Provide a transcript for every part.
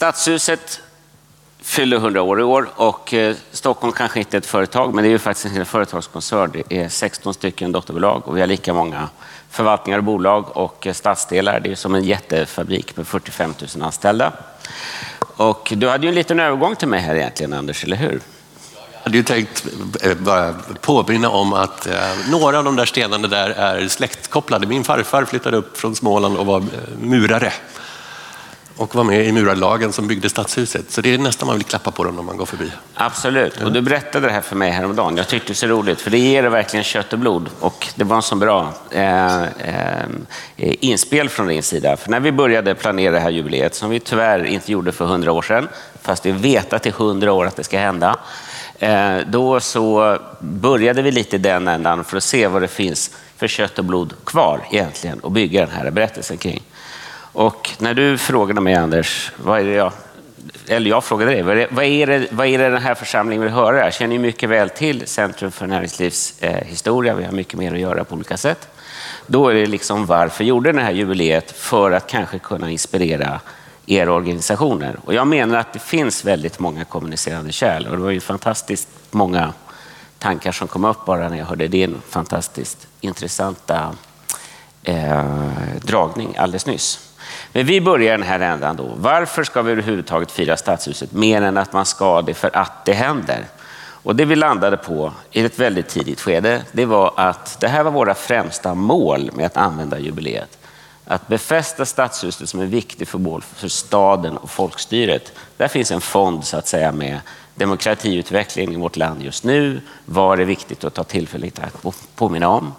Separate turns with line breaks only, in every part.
Stadshuset fyller 100 år i år och eh, Stockholm kanske inte är ett företag, men det är ju faktiskt en företagskoncern. Det är 16 stycken dotterbolag och vi har lika många förvaltningar och bolag och eh, stadsdelar. Det är som en jättefabrik med 45 000 anställda. Och du hade ju en liten övergång till mig här egentligen, Anders, eller hur?
Jag hade ju tänkt eh, bara påminna om att några av de där stenarna där är släktkopplade. Min farfar flyttade upp från Småland och var murare och var med i murarlagen som byggde stadshuset. Så det är nästan man vill klappa på dem när man går förbi.
Absolut, och du berättade det här för mig häromdagen. Jag tyckte det var så roligt, för det ger verkligen kött och blod. Och det var en så bra eh, eh, inspel från din sida. För när vi började planera det här jubileet, som vi tyvärr inte gjorde för hundra år sedan, fast vi vet att det är hundra år att det ska hända, eh, då så började vi lite i den ändan för att se vad det finns för kött och blod kvar egentligen och bygga den här berättelsen kring. Och när du frågade mig, Anders, vad är det jag, eller jag frågade dig, vad är, det, vad, är det, den här församlingen vill höra? Jag känner ju mycket väl till Centrum för näringslivshistoria. Eh, Vi har mycket mer att göra på olika sätt. Då är det liksom varför gjorde det här jubileet? För att kanske kunna inspirera era organisationer. Och jag menar att det finns väldigt många kommunicerande kärl och det var ju fantastiskt många tankar som kom upp bara när jag hörde din fantastiskt intressanta eh, dragning alldeles nyss. Men vi börjar den här ändan då. Varför ska vi överhuvudtaget fira Stadshuset? Mer än att man ska det för att det händer. Och det vi landade på i ett väldigt tidigt skede, det var att det här var våra främsta mål med att använda jubileet. Att befästa Stadshuset som en viktig symbol för staden och folkstyret. Där finns en fond så att säga med demokratiutveckling i vårt land just nu. Vad är viktigt att ta tillfället att påminna om?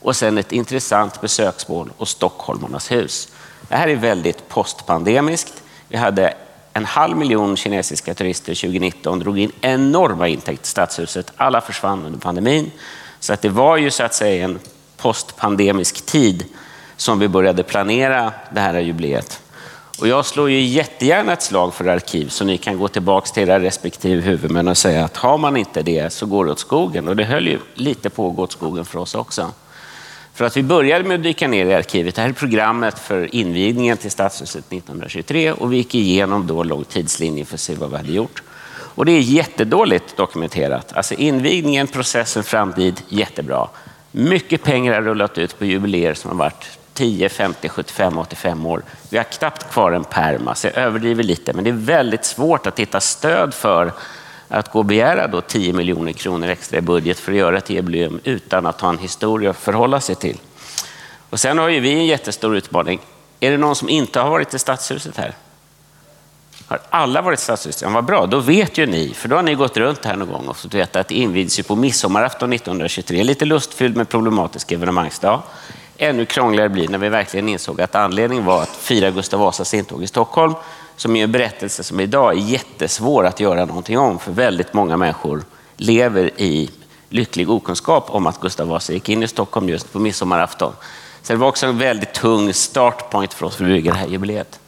Och sen ett intressant besöksmål och Stockholmarnas hus. Det här är väldigt postpandemiskt. Vi hade en halv miljon kinesiska turister 2019, drog in enorma intäkter till Stadshuset. Alla försvann under pandemin. Så att det var ju så att säga en postpandemisk tid som vi började planera det här jubileet. Och jag slår ju jättegärna ett slag för arkiv så ni kan gå tillbaka till era respektive huvudmän och säga att har man inte det så går det åt skogen. Och det höll ju lite på att gå åt skogen för oss också. För att vi började med att dyka ner i arkivet. Det här är programmet för invigningen till Stadshuset 1923 och vi gick igenom då lång tidslinje för att se vad vi hade gjort. Och det är jättedåligt dokumenterat. Alltså invigningen, processen, framtid, jättebra. Mycket pengar har rullat ut på jubileer som har varit 10, 50, 75, 85 år. Vi har knappt kvar en perma, så jag överdriver lite, men det är väldigt svårt att hitta stöd för att gå och begära då 10 miljoner kronor extra i budget för att göra ett jubileum utan att ha en historia att förhålla sig till. Och sen har ju vi en jättestor utmaning. Är det någon som inte har varit i Stadshuset här? Har alla varit i Stadshuset? Ja, vad bra, då vet ju ni, för då har ni gått runt här någon gång och fått veta att det invigs på midsommarafton 1923. Lite lustfylld med problematisk evenemangsdag. Ännu krångligare blir när vi verkligen insåg att anledningen var att fira Gustav Vasas intåg i Stockholm som är en berättelse som idag är jättesvår att göra någonting om, för väldigt många människor lever i lycklig okunskap om att Gustav Vasa gick in i Stockholm just på midsommarafton. Så det var också en väldigt tung startpoint för oss för att bygga det här jubileet.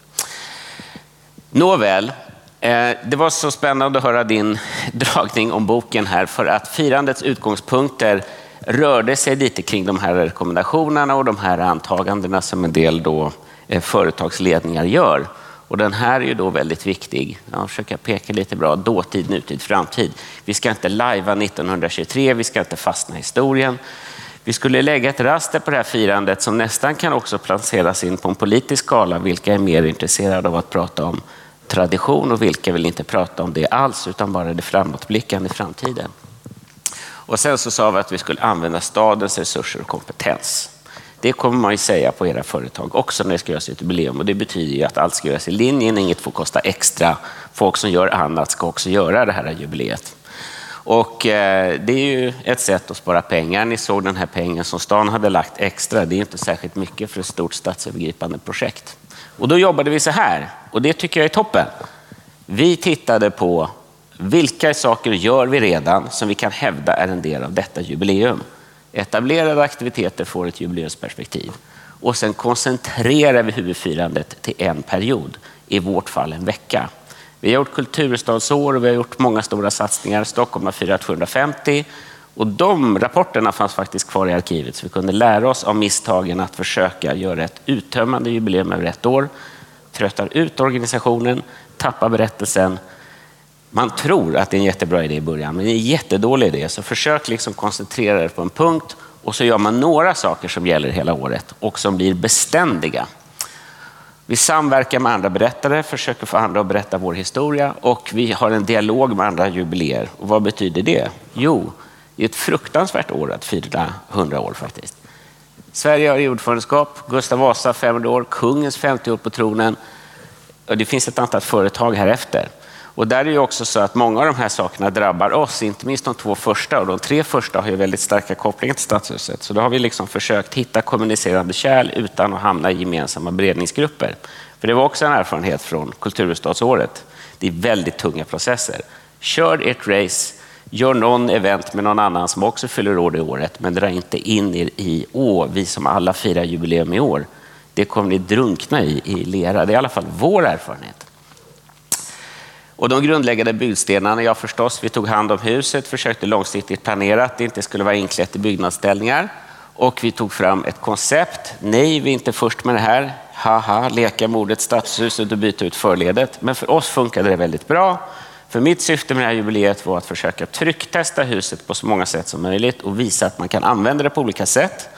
Nåväl, eh, det var så spännande att höra din dragning om boken här, för att firandets utgångspunkter rörde sig lite kring de här rekommendationerna och de här antagandena som en del då eh, företagsledningar gör. Och den här är ju då väldigt viktig. Jag försöker peka lite bra. Dåtid, nutid, framtid. Vi ska inte lajva 1923, vi ska inte fastna i historien. Vi skulle lägga ett raster på det här firandet som nästan kan också placeras in på en politisk skala. Vilka är mer intresserade av att prata om tradition och vilka vill inte prata om det alls utan bara det framåtblickande i framtiden. Och sen så sa vi att vi skulle använda stadens resurser och kompetens. Det kommer man ju säga på era företag också när det ska göras ett jubileum och det betyder ju att allt ska göras i linjen, inget får kosta extra. Folk som gör annat ska också göra det här jubileet. Och eh, det är ju ett sätt att spara pengar. Ni såg den här pengen som stan hade lagt extra. Det är inte särskilt mycket för ett stort statsövergripande projekt. Och då jobbade vi så här och det tycker jag är toppen. Vi tittade på vilka saker gör vi redan som vi kan hävda är en del av detta jubileum. Etablerade aktiviteter får ett jubileumsperspektiv. Och sen koncentrerar vi huvudfirandet till en period, i vårt fall en vecka. Vi har gjort kulturstadsår och vi har gjort många stora satsningar. Stockholm har firat 750 och de rapporterna fanns faktiskt kvar i arkivet så vi kunde lära oss av misstagen att försöka göra ett uttömmande jubileum över ett år. Tröttar ut organisationen, tappar berättelsen. Man tror att det är en jättebra idé i början, men det är en jättedålig idé. Så försök liksom koncentrera er på en punkt och så gör man några saker som gäller hela året och som blir beständiga. Vi samverkar med andra berättare, försöker få andra att berätta vår historia och vi har en dialog med andra jubileer. Och vad betyder det? Jo, det är ett fruktansvärt år att fira 100 år faktiskt. Sverige har ordförandeskap, Gustav Vasa 500 år, kungens 50 år på tronen. Och det finns ett antal företag här efter. Och där är det också så att många av de här sakerna drabbar oss, inte minst de två första. Och de tre första har ju väldigt starka kopplingar till Stadshuset. Så då har vi liksom försökt hitta kommunicerande kärl utan att hamna i gemensamma beredningsgrupper. För det var också en erfarenhet från kulturhuvudstadsåret. Det är väldigt tunga processer. Kör ert race, gör någon event med någon annan som också fyller år det året, men dra inte in er i, åh, vi som alla firar jubileum i år. Det kommer ni drunkna i, i lera. Det är i alla fall vår erfarenhet. Och de grundläggande byggstenarna, ja förstås, vi tog hand om huset, försökte långsiktigt planera att det inte skulle vara inklätt i byggnadsställningar. Och vi tog fram ett koncept. Nej, vi är inte först med det här. Haha, leka med ordet stadshuset och byta ut förledet. Men för oss funkade det väldigt bra. För mitt syfte med det här jubileet var att försöka trycktesta huset på så många sätt som möjligt och visa att man kan använda det på olika sätt.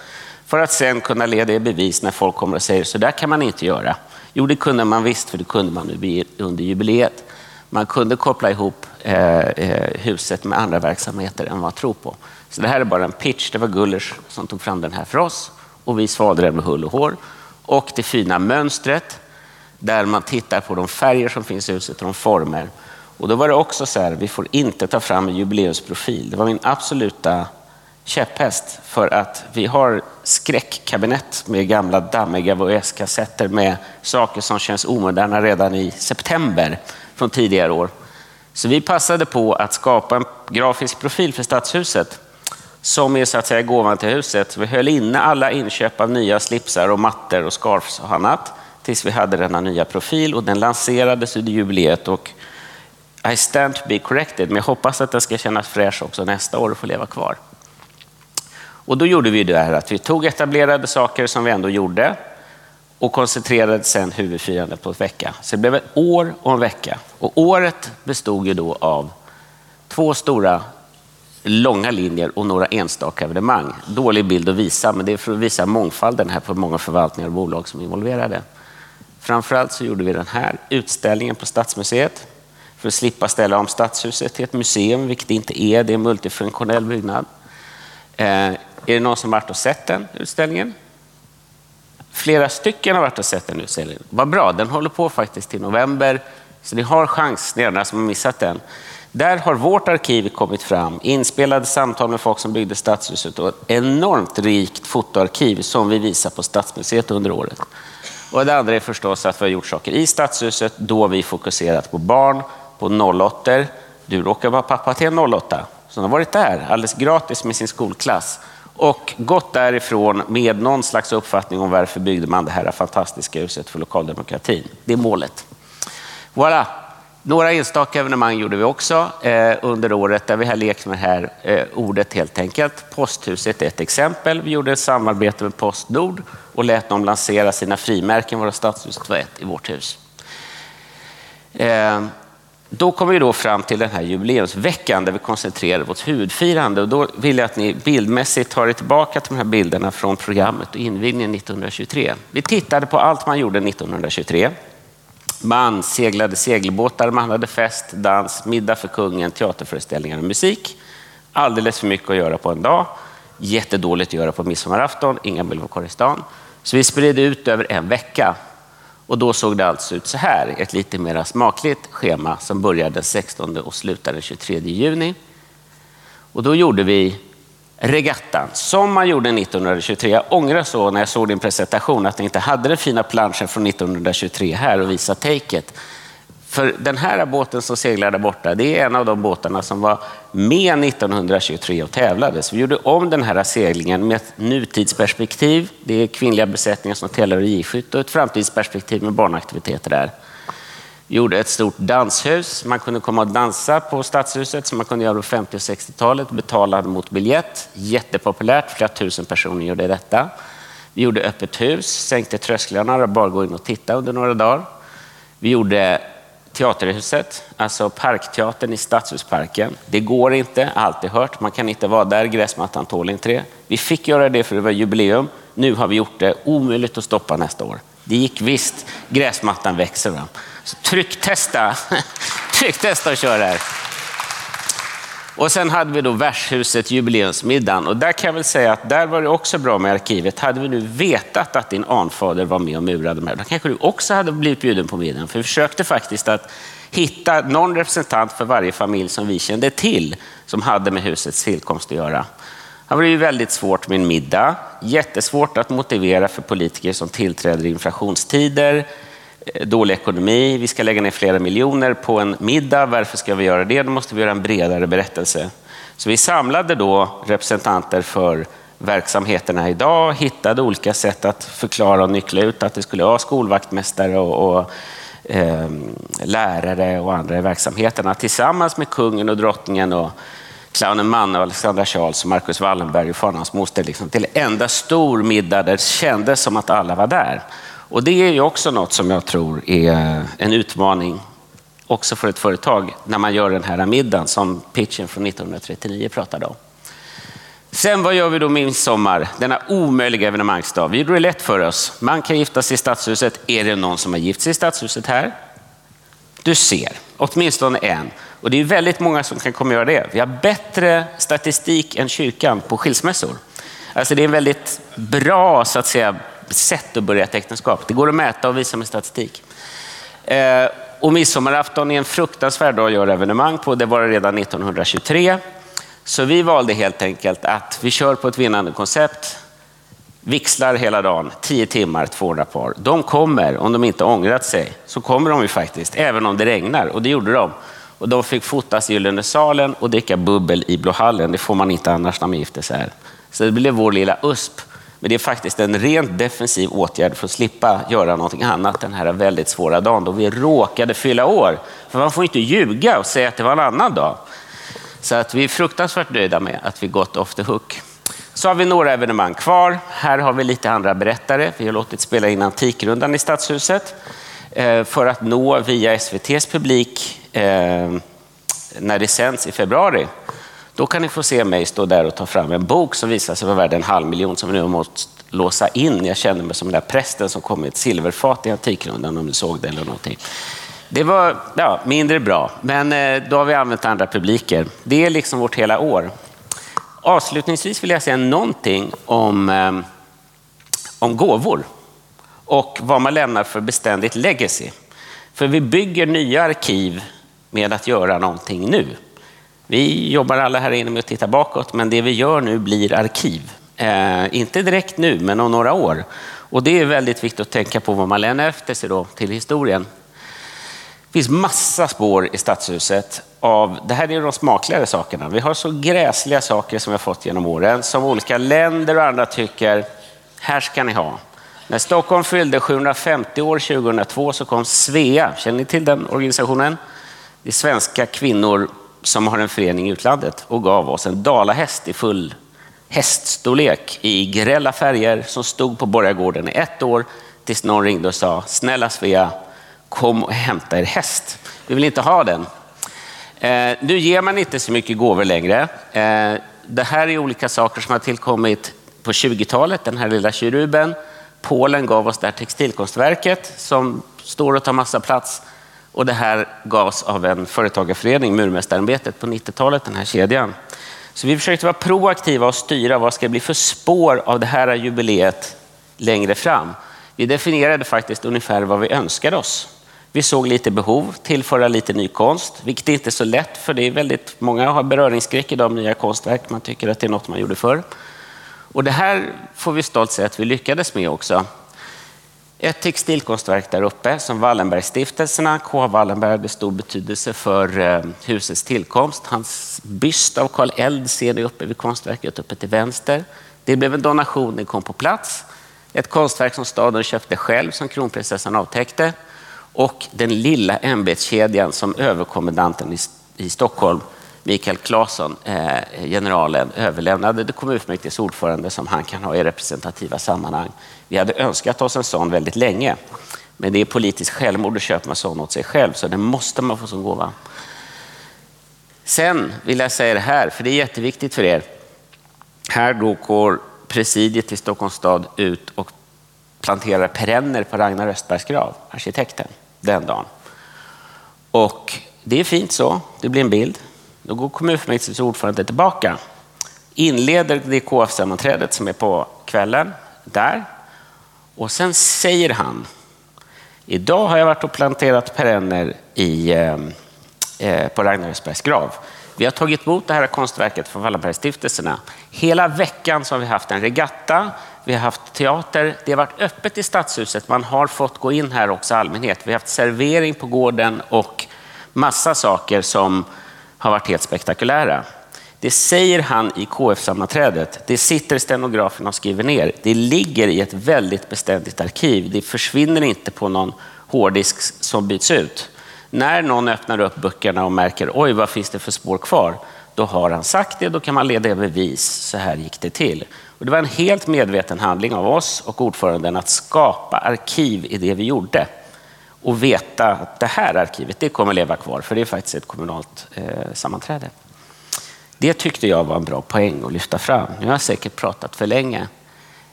För att sen kunna leda i bevis när folk kommer och säger så där kan man inte göra. Jo, det kunde man visst, för det kunde man under jubileet. Man kunde koppla ihop eh, eh, huset med andra verksamheter än vad man tror på. Så det här är bara en pitch. Det var Gullers som tog fram den här för oss och vi svalde den med hull och hår. Och det fina mönstret där man tittar på de färger som finns i huset och de former. Och då var det också så här, vi får inte ta fram en jubileumsprofil. Det var min absoluta käpphäst för att vi har skräckkabinett med gamla dammiga VHS-kassetter med saker som känns omoderna redan i september från tidigare år. Så vi passade på att skapa en grafisk profil för Stadshuset som är så att säga gåvan till huset. Vi höll inne alla inköp av nya slipsar och mattor och scarfs och annat tills vi hade denna nya profil och den lanserades under jubileet. Och I stand to be corrected, men jag hoppas att den ska kännas fräsch också nästa år och få leva kvar. Och då gjorde vi det här att vi tog etablerade saker som vi ändå gjorde och koncentrerade sen huvudfirandet på en vecka. Så det blev ett år och en vecka. Och året bestod ju då av två stora långa linjer och några enstaka evenemang. Dålig bild att visa, men det är för att visa mångfalden här på många förvaltningar och bolag som är involverade. Framförallt så gjorde vi den här utställningen på Stadsmuseet för att slippa ställa om Stadshuset till ett museum, vilket det inte är. Det är en multifunktionell byggnad. Eh, är det någon som varit och sett den utställningen? Flera stycken har varit och sett den utställningen. Vad bra, den håller på faktiskt till november. Så ni har chans, ni andra som har missat den. Där har vårt arkiv kommit fram, inspelade samtal med folk som byggde Stadshuset och ett enormt rikt fotoarkiv som vi visar på Stadsmuseet under året. Och det andra är förstås att vi har gjort saker i Stadshuset då vi fokuserat på barn, på 08 Du råkar vara pappa till en 08 som har varit där alldeles gratis med sin skolklass och gått därifrån med någon slags uppfattning om varför byggde man det här fantastiska huset för lokaldemokratin. Det är målet. Voilà. Några enstaka evenemang gjorde vi också eh, under året där vi har lekt med det här eh, ordet helt enkelt. Posthuset är ett exempel. Vi gjorde ett samarbete med Postnord och lät dem lansera sina frimärken, våra stadshus var ett i vårt hus. Eh, då kommer vi då fram till den här jubileumsveckan där vi koncentrerar vårt huvudfirande. Och då vill jag att ni bildmässigt tar er tillbaka till de här bilderna från programmet och invigningen 1923. Vi tittade på allt man gjorde 1923. Man seglade segelbåtar, man hade fest, dans, middag för kungen, teaterföreställningar och musik. Alldeles för mycket att göra på en dag. Jättedåligt att göra på midsommarafton, inga bilder på i stan. Så vi spred ut över en vecka. Och då såg det alltså ut så här, ett lite mer smakligt schema som började den 16 och slutade den 23 juni. Och då gjorde vi regattan som man gjorde 1923. Jag ångrar så när jag såg din presentation att ni inte hade den fina planschen från 1923 här och visa taket. För den här båten som seglar där borta, det är en av de båtarna som var med 1923 och tävlade. Så vi gjorde om den här seglingen med ett nutidsperspektiv. Det är kvinnliga besättningar som tävlar i giskytte och ett framtidsperspektiv med barnaktiviteter där. Vi gjorde ett stort danshus. Man kunde komma och dansa på Stadshuset som man kunde göra på 50 och 60-talet. Betalade mot biljett. Jättepopulärt. Flera tusen personer gjorde detta. Vi gjorde öppet hus, sänkte trösklarna och bara gå in och titta under några dagar. Vi gjorde Teaterhuset, alltså Parkteatern i Stadshusparken. Det går inte, alltid hört. Man kan inte vara där, gräsmattan tål inte det. Vi fick göra det för det var jubileum. Nu har vi gjort det omöjligt att stoppa nästa år. Det gick visst, gräsmattan växer. Va? Så trycktesta, trycktesta och kör här. Och sen hade vi då Värdshuset jubileumsmiddagen och där kan jag väl säga att där var det också bra med arkivet. Hade vi nu vetat att din anfader var med och murade med, då kanske du också hade blivit bjuden på middagen. För vi försökte faktiskt att hitta någon representant för varje familj som vi kände till som hade med husets tillkomst att göra. Det var ju väldigt svårt med en middag, jättesvårt att motivera för politiker som tillträder i inflationstider, Eh, dålig ekonomi, vi ska lägga ner flera miljoner på en middag. Varför ska vi göra det? Då måste vi göra en bredare berättelse. Så vi samlade då representanter för verksamheterna idag, hittade olika sätt att förklara och nyckla ut att det skulle vara skolvaktmästare och, och eh, lärare och andra i verksamheterna tillsammans med kungen och drottningen och clownen Manne och Alexandra Charles och Marcus Wallenberg och Fanans moster liksom, till en enda stor middag där det kändes som att alla var där. Och det är ju också något som jag tror är en utmaning också för ett företag när man gör den här middagen som pitchen från 1939 pratade om. Sen vad gör vi då midsommar, denna omöjliga evenemangsdag? Vi gjorde det lätt för oss. Man kan gifta sig i Stadshuset. Är det någon som har gift sig i Stadshuset här? Du ser, åtminstone en. Och det är väldigt många som kan komma och göra det. Vi har bättre statistik än kyrkan på skilsmässor. Alltså det är en väldigt bra så att säga, sätt att börja ett äktenskap. Det går att mäta och visa med statistik. Eh, och midsommarafton är en fruktansvärd dag att göra evenemang på. Det var det redan 1923. Så vi valde helt enkelt att vi kör på ett vinnande koncept. Vixlar hela dagen, 10 timmar, 200 par. De kommer, om de inte ångrat sig, så kommer de ju faktiskt, även om det regnar. Och det gjorde de. Och de fick fotas i Gyllene salen och dricka bubbel i Blå hallen. Det får man inte annars när man gifter sig här. Så det blev vår lilla USP men det är faktiskt en rent defensiv åtgärd för att slippa göra någonting annat den här väldigt svåra dagen då vi råkade fylla år. För man får inte ljuga och säga att det var en annan dag. Så att vi är fruktansvärt nöjda med att vi gått off the hook. Så har vi några evenemang kvar. Här har vi lite andra berättare. Vi har låtit spela in Antikrundan i Stadshuset eh, för att nå via SVTs publik eh, när det sänds i februari. Då kan ni få se mig stå där och ta fram en bok som visar sig vara värd en halv miljon som vi nu har måste låsa in. Jag känner mig som den där prästen som kom med ett silverfat i Antikrundan om du såg det eller någonting. Det var ja, mindre bra, men eh, då har vi använt andra publiker. Det är liksom vårt hela år. Avslutningsvis vill jag säga någonting om, eh, om gåvor och vad man lämnar för beständigt legacy. För vi bygger nya arkiv med att göra någonting nu. Vi jobbar alla här inne med att titta bakåt, men det vi gör nu blir arkiv. Eh, inte direkt nu, men om några år. Och det är väldigt viktigt att tänka på vad man lämnar efter sig då, till historien. Det finns massa spår i Stadshuset av, det här är de smakligare sakerna. Vi har så gräsliga saker som vi har fått genom åren, som olika länder och andra tycker, här ska ni ha. När Stockholm fyllde 750 år 2002 så kom Svea, känner ni till den organisationen? Det är svenska kvinnor som har en förening i utlandet och gav oss en dalahäst i full häststorlek i grälla färger som stod på borgargården i ett år tills någon ringde och sa snälla Svea, kom och hämta er häst. Vi vill inte ha den. Eh, nu ger man inte så mycket gåvor längre. Eh, det här är olika saker som har tillkommit på 20-talet, den här lilla keruben. Polen gav oss det här textilkonstverket som står och tar massa plats. Och det här gavs av en företagarförening, Murmästarämbetet, på 90-talet, den här kedjan. Så vi försökte vara proaktiva och styra vad ska det bli för spår av det här jubileet längre fram. Vi definierade faktiskt ungefär vad vi önskade oss. Vi såg lite behov, tillföra lite ny konst, vilket är inte är så lätt för det är väldigt många har beröringsskräck idag med nya konstverk. Man tycker att det är något man gjorde förr. Och det här får vi stolt säga att vi lyckades med också. Ett textilkonstverk där uppe som Wallenbergstiftelserna, K. Wallenberg hade stor betydelse för eh, husets tillkomst. Hans byst av Karl Eld ser ni uppe vid konstverket uppe till vänster. Det blev en donation, det kom på plats. Ett konstverk som staden köpte själv som kronprinsessan avtäckte. Och den lilla ämbetskedjan som överkommendanten i Stockholm Mikael Claesson, eh, generalen, överlämnade det kommunfullmäktiges ordförande som han kan ha i representativa sammanhang. Vi hade önskat oss en sån väldigt länge. Men det är politiskt självmord att köpa en sån åt sig själv, så den måste man få som gåva. Sen vill jag säga det här, för det är jätteviktigt för er. Här då går presidiet i Stockholms stad ut och planterar perenner på Ragnar Östbergs grav, arkitekten, den dagen. Och det är fint så, det blir en bild. Då går kommunfullmäktiges ordförande tillbaka, inleder det KF-sammanträdet som är på kvällen där. Och sen säger han, idag har jag varit och planterat perenner i, eh, eh på Ragnar Östbergs grav. Vi har tagit emot det här konstverket från Wallenbergstiftelserna. Hela veckan så har vi haft en regatta, vi har haft teater, det har varit öppet i Stadshuset, man har fått gå in här också allmänhet. Vi har haft servering på gården och massa saker som har varit helt spektakulära. Det säger han i KF-sammanträdet. Det sitter stenograferna och skriver ner. Det ligger i ett väldigt beständigt arkiv. Det försvinner inte på någon hårddisk som byts ut. När någon öppnar upp böckerna och märker oj, vad finns det för spår kvar? Då har han sagt det, då kan man leda i bevis. Så här gick det till. Och det var en helt medveten handling av oss och ordföranden att skapa arkiv i det vi gjorde och veta att det här arkivet det kommer leva kvar, för det är faktiskt ett kommunalt eh, sammanträde. Det tyckte jag var en bra poäng att lyfta fram. Nu har jag säkert pratat för länge.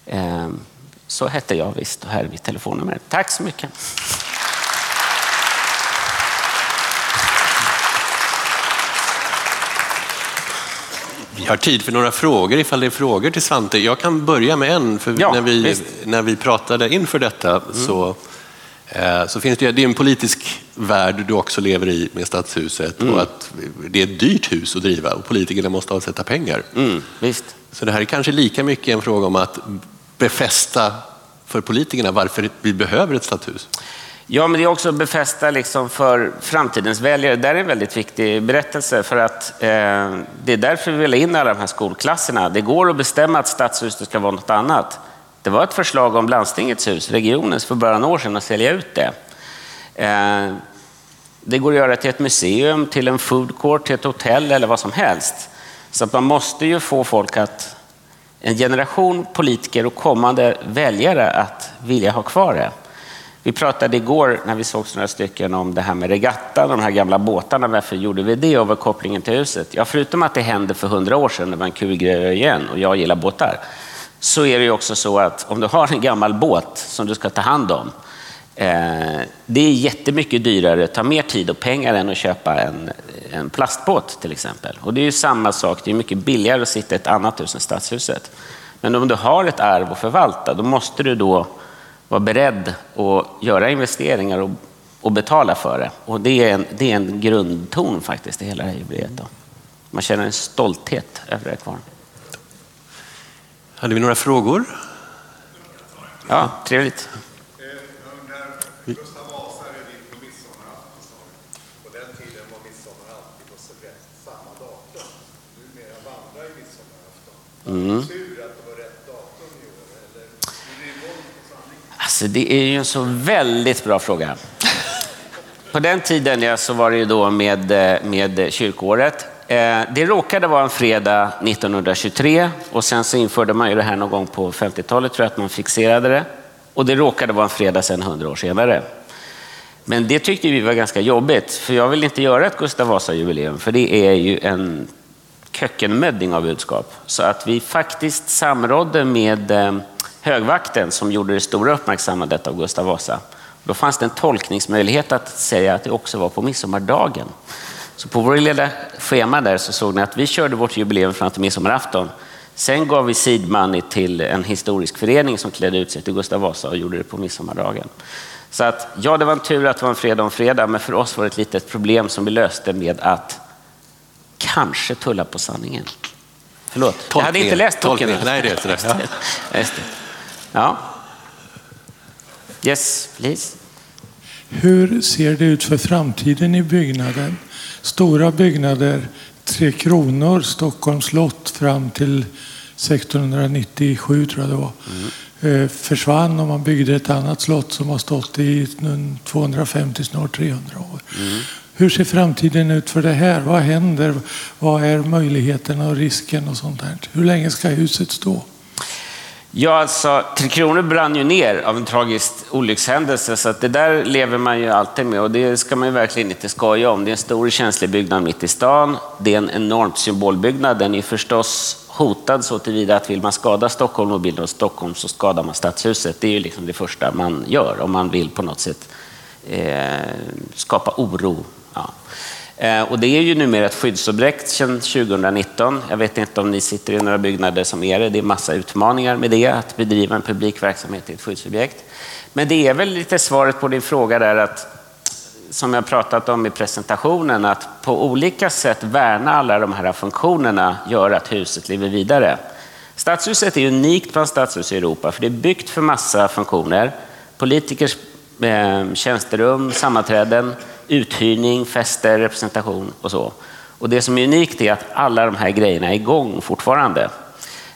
Eh, så hette jag visst och här är mitt telefonnummer. Tack så mycket.
Vi har tid för några frågor ifall det är frågor till Svante. Jag kan börja med en. För ja, när, vi, när vi pratade inför detta mm. så, så finns det, det är en politisk värld du också lever i med Stadshuset mm. och att det är ett dyrt hus att driva och politikerna måste avsätta pengar.
Mm, visst.
Så det här är kanske lika mycket en fråga om att befästa för politikerna varför vi behöver ett stadshus.
Ja, men det är också befästa liksom för framtidens väljare. Det är en väldigt viktig berättelse för att eh, det är därför vi vill in alla de här skolklasserna. Det går att bestämma att stadshuset ska vara något annat. Det var ett förslag om landstingets hus, regionens, för bara några år sedan att sälja ut det. Eh, det går att göra till ett museum, till en food court, till ett hotell eller vad som helst. Så att man måste ju få folk att, en generation politiker och kommande väljare att vilja ha kvar det. Vi pratade igår när vi såg några stycken om det här med regattan, de här gamla båtarna. Varför gjorde vi det och vad kopplingen till huset? Ja, förutom att det hände för hundra år sedan, det var en kul grej igen och jag gillar båtar, så är det ju också så att om du har en gammal båt som du ska ta hand om, eh, det är jättemycket dyrare, tar mer tid och pengar än att köpa en, en plastbåt till exempel. Och det är ju samma sak, det är mycket billigare att sitta i ett annat hus än stadshuset. Men om du har ett arv att förvalta, då måste du då vara beredd att göra investeringar och, och betala för det. Och det är en, det är en grundton faktiskt i hela det här jubileet. Då. Man känner en stolthet över det kvar.
Hade vi några frågor?
Ja, trevligt. Mm. Alltså, det är ju en så väldigt bra fråga. På den tiden ja, så var det ju då med, eh, med kyrkåret. Eh, det råkade vara en fredag 1923 och sen så införde man ju det här någon gång på 50-talet tror jag att man fixerade det. Och det råkade vara en fredag sen 100 år senare. Men det tyckte vi var ganska jobbigt, för jag vill inte göra ett Gustav Vasa-jubileum, för det är ju en kökkenmödding av budskap. Så att vi faktiskt samrådde med eh, högvakten som gjorde det stora uppmärksammandet av Gustav Vasa. Då fanns det en tolkningsmöjlighet att säga att det också var på midsommardagen. Så på vår lilla schema där så såg ni att vi körde vårt jubileum fram till midsommarafton. Sen gav vi seed money till en historisk förening som klädde ut sig till Gustav Vasa och gjorde det på midsommardagen. Så att, ja, det var en tur att det var en fredag om fredag, men för oss var det ett litet problem som vi löste med att kanske tulla på sanningen. Förlåt,
Tolkningen. jag hade inte läst boken. Nej, det är det. Ja.
Ja. Yes, please.
Hur ser det ut för framtiden i byggnaden? Stora byggnader, Tre Kronor, Stockholms slott fram till 1697 tror jag det var. Mm. Försvann och man byggde ett annat slott som har stått i 250, snart 300 år. Mm. Hur ser framtiden ut för det här? Vad händer? Vad är möjligheterna och risken och sånt där? Hur länge ska huset stå?
Ja, alltså, Tre Kronor brann ju ner av en tragisk olyckshändelse, så att det där lever man ju alltid med och det ska man ju verkligen inte skoja om. Det är en stor känslig byggnad mitt i stan. Det är en enormt symbolbyggnad. Den är förstås hotad så tillvida att vill man skada Stockholm och bilden av Stockholm så skadar man Stadshuset. Det är ju liksom det första man gör om man vill på något sätt eh, skapa oro. Ja. Eh, och det är ju numera ett skyddsobjekt sedan 2019. Jag vet inte om ni sitter i några byggnader som är det. Det är massa utmaningar med det, att bedriva en publik verksamhet i ett skyddsobjekt. Men det är väl lite svaret på din fråga där att som jag pratat om i presentationen, att på olika sätt värna alla de här funktionerna gör att huset lever vidare. Stadshuset är unikt bland stadshus i Europa, för det är byggt för massa funktioner. Politikers eh, tjänsterum, sammanträden, uthyrning, fester, representation och så. Och det som är unikt är att alla de här grejerna är igång fortfarande.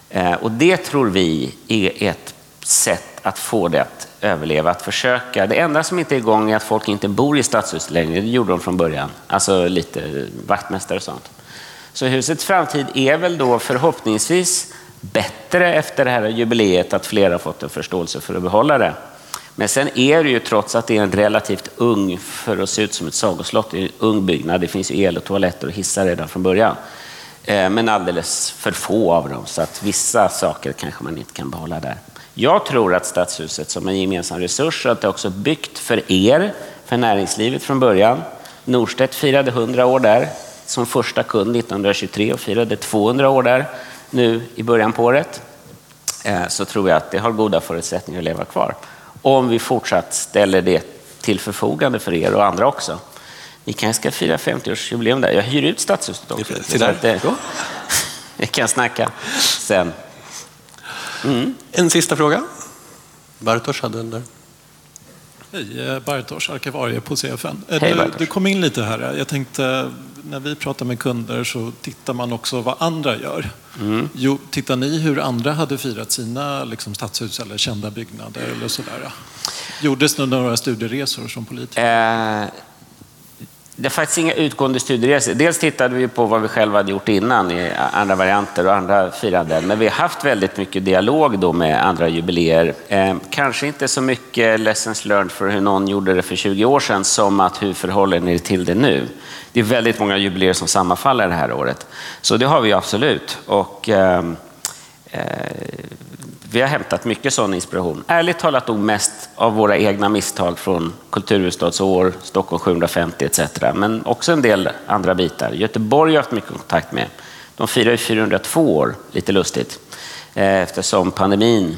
Eh, och det tror vi är ett sätt att få det att överleva, att försöka. Det enda som inte är igång är att folk inte bor i stadshus längre. Det gjorde de från början. Alltså lite vaktmästare och sånt. Så husets framtid är väl då förhoppningsvis bättre efter det här jubileet, att fler har fått en förståelse för att behålla det. Men sen är det ju, trots att det är en relativt ung, för att se ut som ett sagoslott, en ung byggnad. Det finns ju el och toaletter och hissar redan från början. Eh, men alldeles för få av dem, så att vissa saker kanske man inte kan behålla där. Jag tror att Stadshuset som en gemensam resurs, att det också är byggt för er, för näringslivet från början. Norstedt firade 100 år där som första kund 1923 och firade 200 år där nu i början på året. Eh, så tror jag att det har goda förutsättningar att leva kvar. Om vi fortsatt ställer det till förfogande för er och andra också. Ni kanske ska fira 50-årsjubileum där. Jag hyr ut Stadshuset också. Så att, eh, vi kan snacka sen.
Mm. En sista fråga. Bartosz hade den där.
Hej, eh, Bartosz, arkivarie på CFN. Eh, Hej, du, du, kom in lite här. Jag tänkte, när vi pratar med kunder så tittar man också vad andra gör. Mm. Jo, tittar ni hur andra hade firat sina liksom, stadshus eller kända byggnader eller sådär? Gjordes det några studieresor som politiker?
Eh, det är faktiskt inga utgående studieresor. Dels tittade vi på vad vi själva hade gjort innan i andra varianter och andra firanden. Men vi har haft väldigt mycket dialog då med andra jubileer. Eh, kanske inte så mycket lessons learned för hur någon gjorde det för 20 år sedan som att hur förhåller ni er till det nu? Det är väldigt många jubileer som sammanfaller det här året. Så det har vi absolut. Och, ehm, eh, eh, vi har hämtat mycket sån inspiration. Ärligt talat nog mest av våra egna misstag från kulturhuvudstadsår, Stockholm 750 etc. Men också en del andra bitar. Göteborg har jag haft mycket kontakt med. De firar ju 402 år, lite lustigt, eh, eftersom pandemin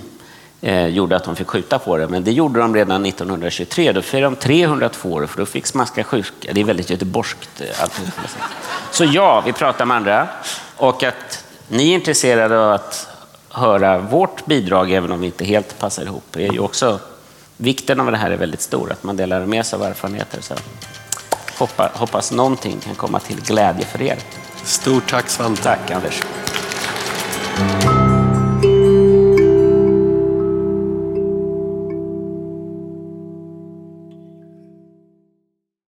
eh, gjorde att de fick skjuta på det. Men det gjorde de redan 1923. Då firade de 302 år, för då fick smaska sjuka. Det är väldigt göteborgskt. Eh, Så ja, vi pratar med andra. Och att ni är intresserade av att höra vårt bidrag, även om vi inte helt passar ihop, Det är ju också vikten av det här är väldigt stor, att man delar med sig av erfarenheter. Så hoppas, hoppas någonting kan komma till glädje för er.
Stort tack Svante.
Tack Anders.